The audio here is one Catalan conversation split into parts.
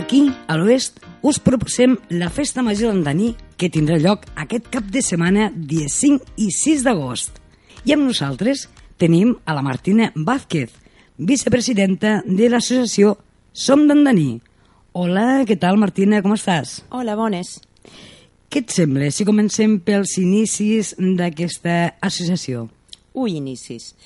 Aquí, a l'oest, us proposem la Festa Major d'Andaní que tindrà lloc aquest cap de setmana dia 5 i 6 d'agost. I amb nosaltres tenim a la Martina Vázquez, vicepresidenta de l'associació Som d'Andaní. Hola, què tal Martina, com estàs? Hola, bones. Què et sembla si comencem pels inicis d'aquesta associació? Ui, inicis.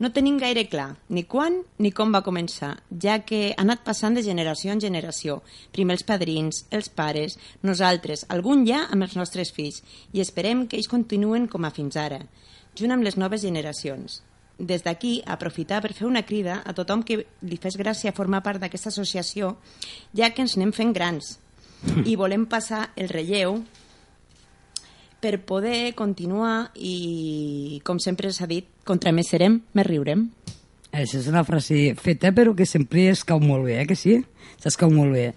No tenim gaire clar ni quan ni com va començar, ja que ha anat passant de generació en generació. Primer els padrins, els pares, nosaltres, algun ja amb els nostres fills, i esperem que ells continuen com a fins ara, junt amb les noves generacions. Des d'aquí, aprofitar per fer una crida a tothom que li fes gràcia formar part d'aquesta associació, ja que ens anem fent grans i volem passar el relleu per poder continuar i, com sempre s'ha dit, contra més serem, més riurem. Això és una frase feta, però que sempre es cau molt bé, eh, que sí? Se'ls cau molt bé.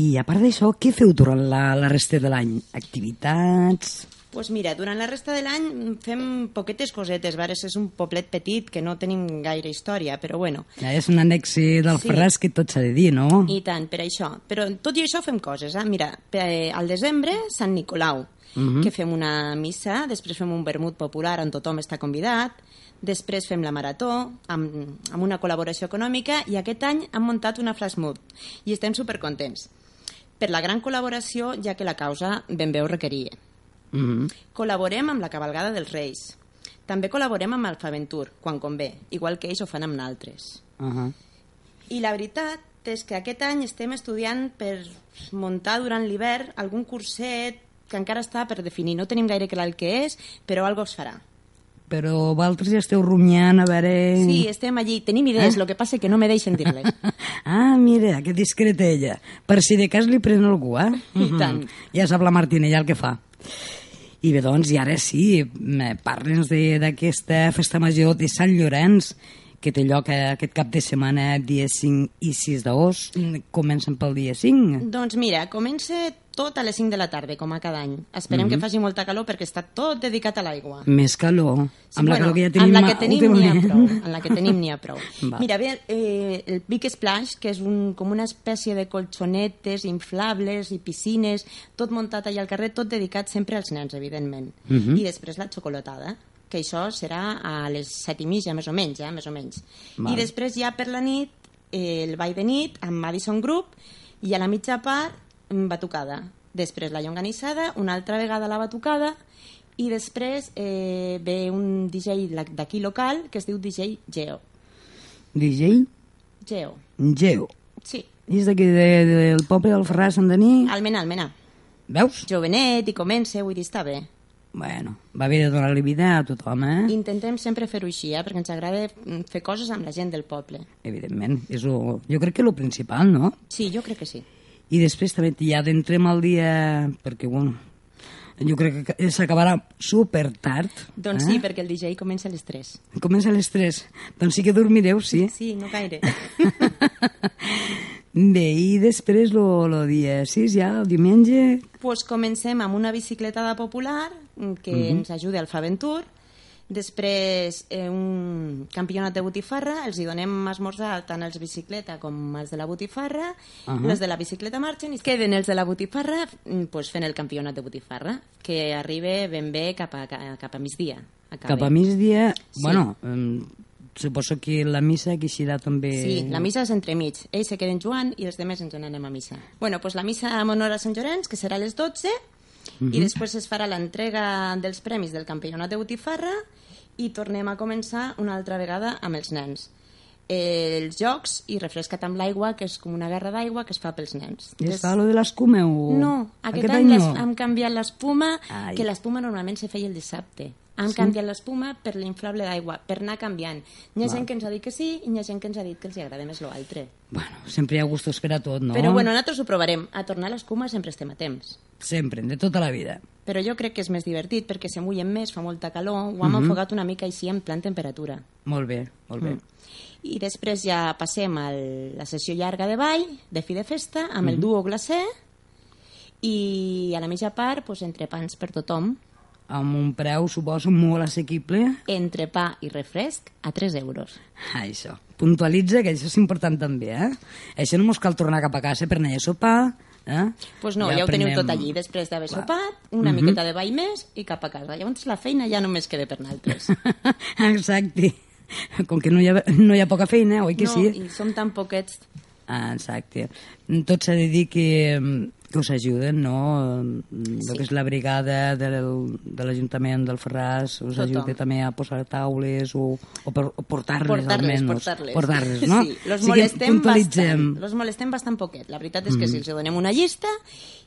I a part d'això, què feu durant la, la resta de l'any? Activitats? Pues mira, durant la resta de l'any fem poquetes cosetes. Vares és un poblet petit que no tenim gaire història, però bueno. Ja és un anexi del sí. Ferraz que tot s'ha de dir, no? I tant, per això. Però tot i això fem coses, eh? Mira, al desembre, Sant Nicolau, uh -huh. que fem una missa, després fem un vermut popular on tothom està convidat, després fem la marató amb, amb una col·laboració econòmica i aquest any hem muntat una flash mood i estem supercontents per la gran col·laboració ja que la causa ben ho requeria. Mm -hmm. Col·laborem amb la cabalgada dels Reis. També col·laborem amb Alfaventur, quan convé, igual que ells ho fan amb naltres. Uh -huh. I la veritat és que aquest any estem estudiant per muntar durant l'hivern algun curset que encara està per definir. No tenim gaire clar el que és, però algo es farà. Però vosaltres ja esteu rumiant a veure... Sí, estem allí, tenim idees, eh? el que passa que no me deixen dir-les. ah, mira, que discreta ella. Per si de cas li pren algú, eh? I tant. Ja sap la Martina ja el que fa. I bé, doncs, i ara sí, parla'ns d'aquesta festa major de Sant Llorenç, que té lloc aquest cap de setmana, dia 5 i 6 d'agost. Comencen pel dia 5? Doncs mira, comença tot a les 5 de la tarda, com a cada any. Esperem mm -hmm. que faci molta calor perquè està tot dedicat a l'aigua. Més calor. Sí, amb bueno, la calor que ja tenim... Amb la que tenim n'hi ha prou. Amb la que tenim n'hi ha prou. Va. Mira, bé, eh, el Big Splash, que és un, com una espècie de colxonetes inflables i piscines, tot muntat allà al carrer, tot dedicat sempre als nens, evidentment. Mm -hmm. I després la xocolatada que això serà a les set i mitja, més o menys, eh? més o menys. Val. I després ja per la nit, eh, el ball de nit amb Madison Group i a la mitja part mm, batucada. Després la llonganissada, una altra vegada la batucada i després eh, ve un DJ d'aquí local que es diu DJ Geo. DJ Geo, Geo. sí. I és d'aquí de, del poble del Ferraz Sant Dení. Almenà, almenà. Veus? Jovenet i comença, vull dir, està bé. Bueno, va bé de donar-li vida a tothom, eh? Intentem sempre fer-ho així, eh? perquè ens agrada fer coses amb la gent del poble. Evidentment, és lo, jo crec que és el principal, no? Sí, jo crec que sí. I després també ja d'entrem al dia... Perquè, bueno, jo crec que s'acabarà super tard. Doncs eh? sí, perquè el DJ comença a les 3. Comença a les 3. Doncs sí que dormireu, sí. Sí, no gaire. Bé, i després lo, lo dia 6 ja, el diumenge... pues comencem amb una bicicletada popular mm, que Mhm. ens ajuda al Faventur. Després, eh, un campionat de botifarra, els hi donem esmorzar tant els bicicleta com els de la botifarra. Ahà. Les de la bicicleta marxen i queden els de la botifarra mm, pues, fent el campionat de botifarra, que arriba ben bé cap a, ca- cap a migdia. Acaba. Cap a migdia, Sí. bueno, suposo que la missa que serà també... Sí, la missa és entremig. Ells se queden jugant i els demés ens n'anem a missa. Bueno, pues la missa en honor a Sant Llorenç, que serà a les 12, i després es farà l'entrega dels premis del campionat de botifarra i tornem a començar una altra vegada amb els nens. Eh, els jocs i refresca't amb l'aigua, que és com una guerra d'aigua que es fa pels nens. I es fa lo de l'escuma o... No, aquest, any, any les, no? hem canviat l'espuma, que l'espuma normalment se feia el dissabte. Han canviat l'espuma per l'inflable d'aigua, per anar canviant. Hi ha Val. gent que ens ha dit que sí i hi ha gent que ens ha dit que els agrada més l'altre. Bueno, sempre hi ha gustos per a tot, no? Però bueno, nosaltres ho provarem. A tornar a l'escuma sempre estem a temps. Sempre, de tota la vida. Però jo crec que és més divertit perquè se mullen més, fa molta calor, ho hem Mhm. enfocat una mica així en plan temperatura. Molt bé, molt bé. Mm. I després ja passem a la sessió llarga de ball, de fi de festa, amb el duo glacé, i a la mitja part, pues, entrepans per tothom, amb un preu, suposo, molt assequible. Entrepà i refresc a 3 euros. Ah, això. Puntualitza, que això és important també, eh? Això no mos cal tornar cap a casa per anar a sopar, eh? pues no, ja, ja ho teniu tot allí, després d'haver sopat, una mm -hmm. miqueta de ball més i cap a casa. Llavors la feina ja només queda per nosaltres. Exacte. Com que no hi ha, no hi ha poca feina, oi que no, sí? i som tan poquets. Ah, exacte. Tot s'ha de dir que que us ajuden, no? Sí. El que és la brigada del, de l'Ajuntament del Ferraz us Tothom. ajuda també a posar taules o, o, per, o portar-les portar almenys. Portar-les, portar-les, no? Sí, los o sigui, molestem bastant. Los molestem bastant poquet. La veritat és que mm. si els donem una llista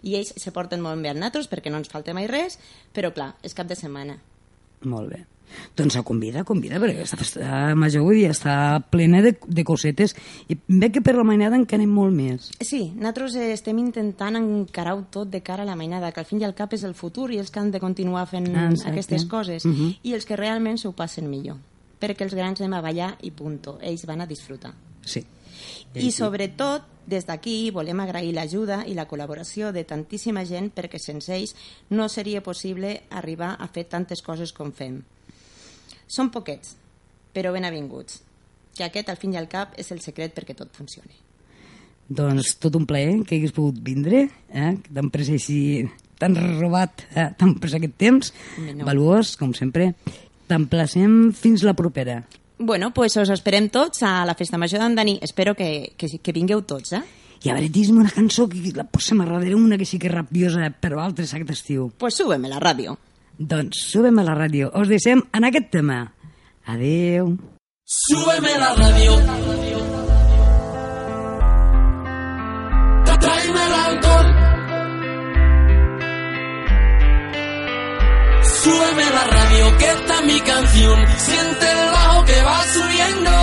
i ells se porten molt bé amb nosaltres perquè no ens falta mai res, però clar, és cap de setmana. Molt bé. Doncs a convida, convida, perquè aquesta festa major avui dia està plena de, de cosetes i ve que per la mainada encanem molt més. Sí, nosaltres estem intentant encarar-ho tot de cara a la mainada, que al fin i al cap és el futur i els que han de continuar fent ah, aquestes coses uh -huh. i els que realment s'ho passen millor perquè els grans anem a ballar i punto, ells van a disfrutar. Sí. I sobretot, des d'aquí volem agrair l'ajuda i la col·laboració de tantíssima gent perquè sense ells no seria possible arribar a fer tantes coses com fem. Són poquets, però ben avinguts, que aquest, al fin i al cap, és el secret perquè tot funcioni. Doncs tot un plaer que hagués pogut vindre, eh? que t'han pres així tan robat, eh? t'han pres aquest temps, no. valuós, com sempre. T'emplacem fins la propera. Bueno, pues us esperem tots a la Festa Major d'en Dani. Espero que, que, que vingueu tots, eh? I a veure, dis-me una cançó que la posem a darrere, una que sí que és rabiosa, però altres aquest estiu. Pues súbeme la ràdio. Doncs súbeme la ràdio. Us deixem en aquest tema. Adeu. Súbeme la ràdio. Tráeme el alcohol. Súbeme la radio, que esta es mi canción. Siente el bajo que va subiendo.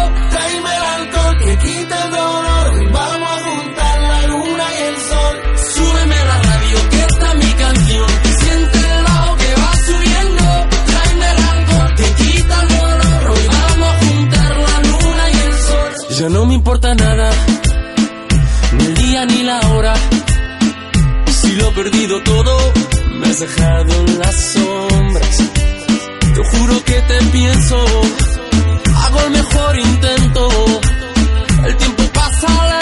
Ni la hora. Si lo he perdido todo, me has dejado en las sombras. Te juro que te pienso, hago el mejor intento. El tiempo pasa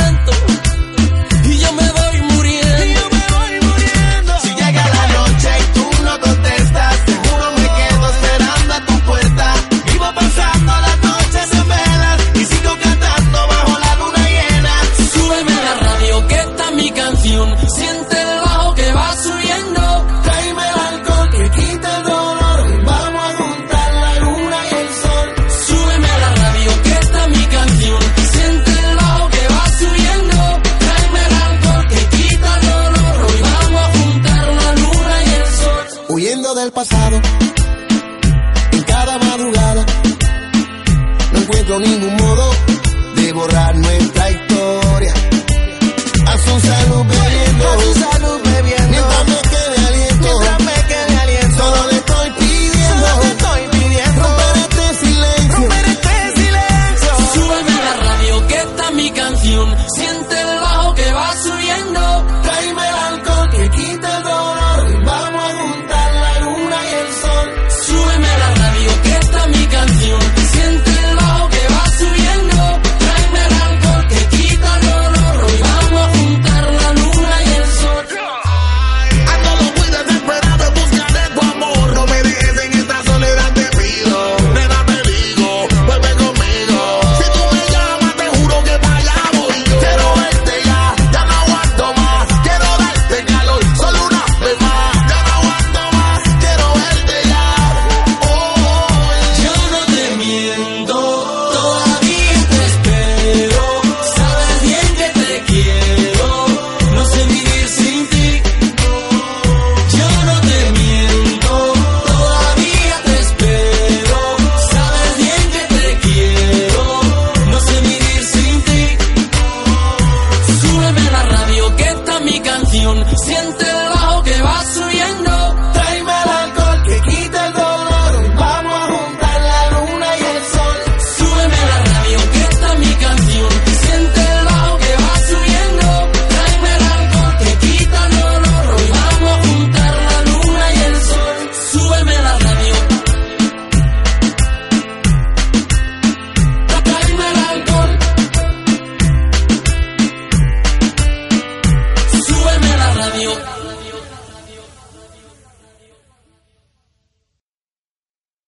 现在